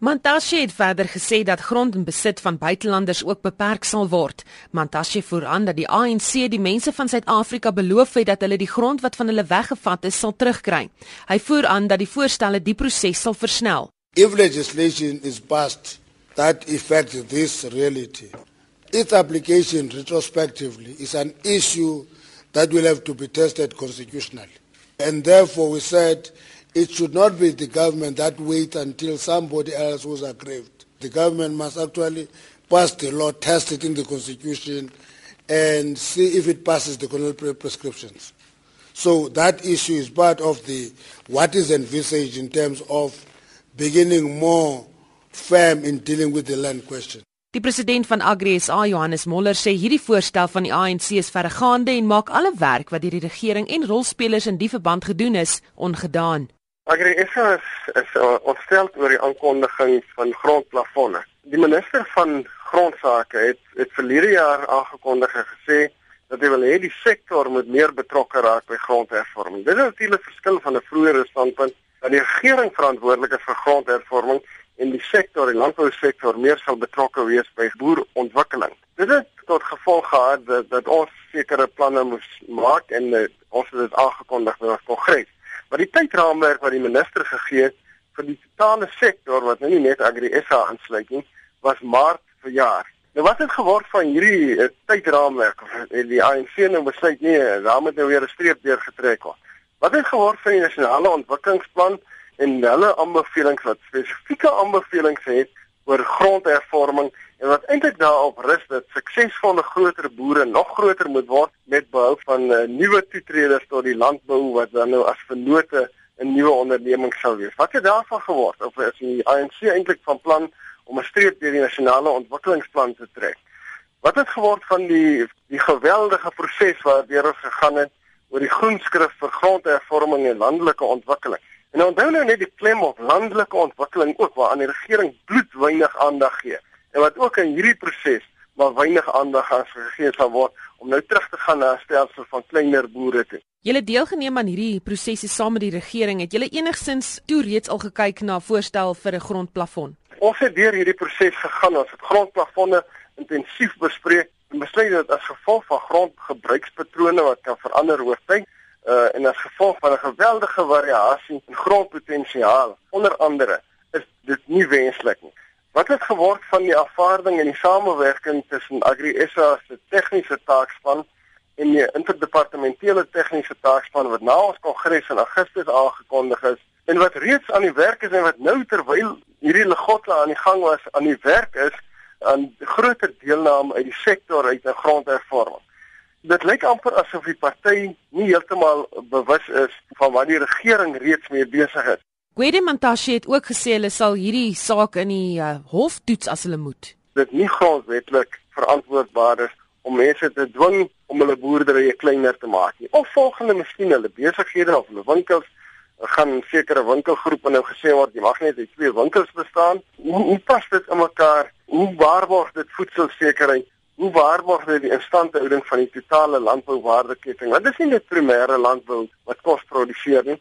Mantashe het verder gesê dat grond en besit van buitelanders ook beperk sal word. Mantashe voer aan dat die ANC die mense van Suid-Afrika beloof het dat hulle die grond wat van hulle weggevat is sal terugkry. Hy voer aan dat die voorstelle die proses sal versnel. If legislation is passed that affects this reality, its application retrospectively is an issue that will have to be tested constitutionally. And therefore we said It should not be the government that wait until somebody else was aggrieved. The government must actually pass the law, test it in the constitution, and see if it passes the colonial prescriptions. So that issue is part of the what is envisaged in terms of beginning more firm in dealing with the land question. Die president van Agri SA, Johannes Moller, sê hierdie voorstel van die ANC is verregaande en maak alle werk wat deur die regering en rolspelers in die verband gedoen is ongedaan. Agri SA is, is uh, ontstel oor die aankondiging van grondplafonne. Die minister van grondsake het het verlede jaar aangekondig en gesê dat hy wil hê die sektor moet meer betrokke raak by grondhervorming. Dit is natuurlik verskil van 'n vroeëre standpunt dat die regering verantwoordelik is vir grondhervorming en die sektor, die landbousektor meer sal betrokke wees by boerontwikkeling. Dit het tot gevolg gehad dat, dat ons sekere planne moes maak en uh, ons het dit aangekondig by ons kongres. Maar die tydraamwerk wat die minister gegee het vir die totale sektor wat nou nie net Agri SA aansluit nie, was Maart verjaar. Nou wat het geword van hierdie uh, tydraamwerk? Het die ANC nou besluit nee, daar moet nou weer 'n streep deur getrek word. Wat het geword van die nasionale ontwikkelingsplan en hulle aanbevelings wat spesifieke aanbevelings het oor grondhervorming en wat eintlik daarop rus dat suksesvolle groter boere nog groter moet word met behou van uh, nuwe toetreders tot die landbou wat dan nou as vennote 'n nuwe onderneming sal wees. Wat het daarvan geword? Of is die ANC eintlik van plan om 'n streep deur die nasionale ontwikkelingsplan te trek? Wat het geword van die die geweldige proses waardeur ons gegaan het oor die groenskrif vir grondhervorming en landelike ontwikkeling? En onthou nou net die klem op landelike ontwikkeling ook waaraan die regering bloedwynig aandag gee en wat ook in hierdie proses maar weinig aandag aan gegee sal word om nou terug te gaan na 'n stelsel van kleiner boere toe. Julle deelgeneem aan hierdie prosesse saam met die regering. Het julle enigsins toe reeds al gekyk na voorstel vir 'n grondplafon? Ons het deur hierdie proses gegaan. Ons het grondplafonne intensief bespreek en besluit dat as gevolg van grondgebruikspatrone wat kan verander oor tyd en as gevolg van 'n geweldige variasie in grondpotensiaal onder andere is dit nie wenslik nie. Wat het geword van die aanvaarding en die samewerking tussen Agri SA se tegniese taakspan en die interdepartementele tegniese taakspan wat na ons kongres in Augustus aangekondig is en wat reeds aan die werk is en wat nou terwyl hierdie legotle aan die gang was aan die werk is aan groter deelname uit die sektor uit 'n grondhervorming. Dit lyk amper asof die party nie heeltemal bewus is van wat die regering reeds mee besig is. Gwede Mantashe het ook gesê hulle sal hierdie saak in die uh, hof toets as hulle moet. Dit nie grondwetlik verantwoordbaar is om mense te dwing om hulle boerderye kleiner te maak nie. Of volgende miskien hulle besighede of hulle winkels gaan sekere winkelgroepe nou gesê word jy mag net hê twee winkels bestaan. Hoe, hoe pas dit in mekaar? Hoe waarborg dit voedselsekerheid? Hoe waarborg dit die instandhouding van die totale landbouwaardeketting? Want dit is nie net primêre landbou wat kos produseer nie.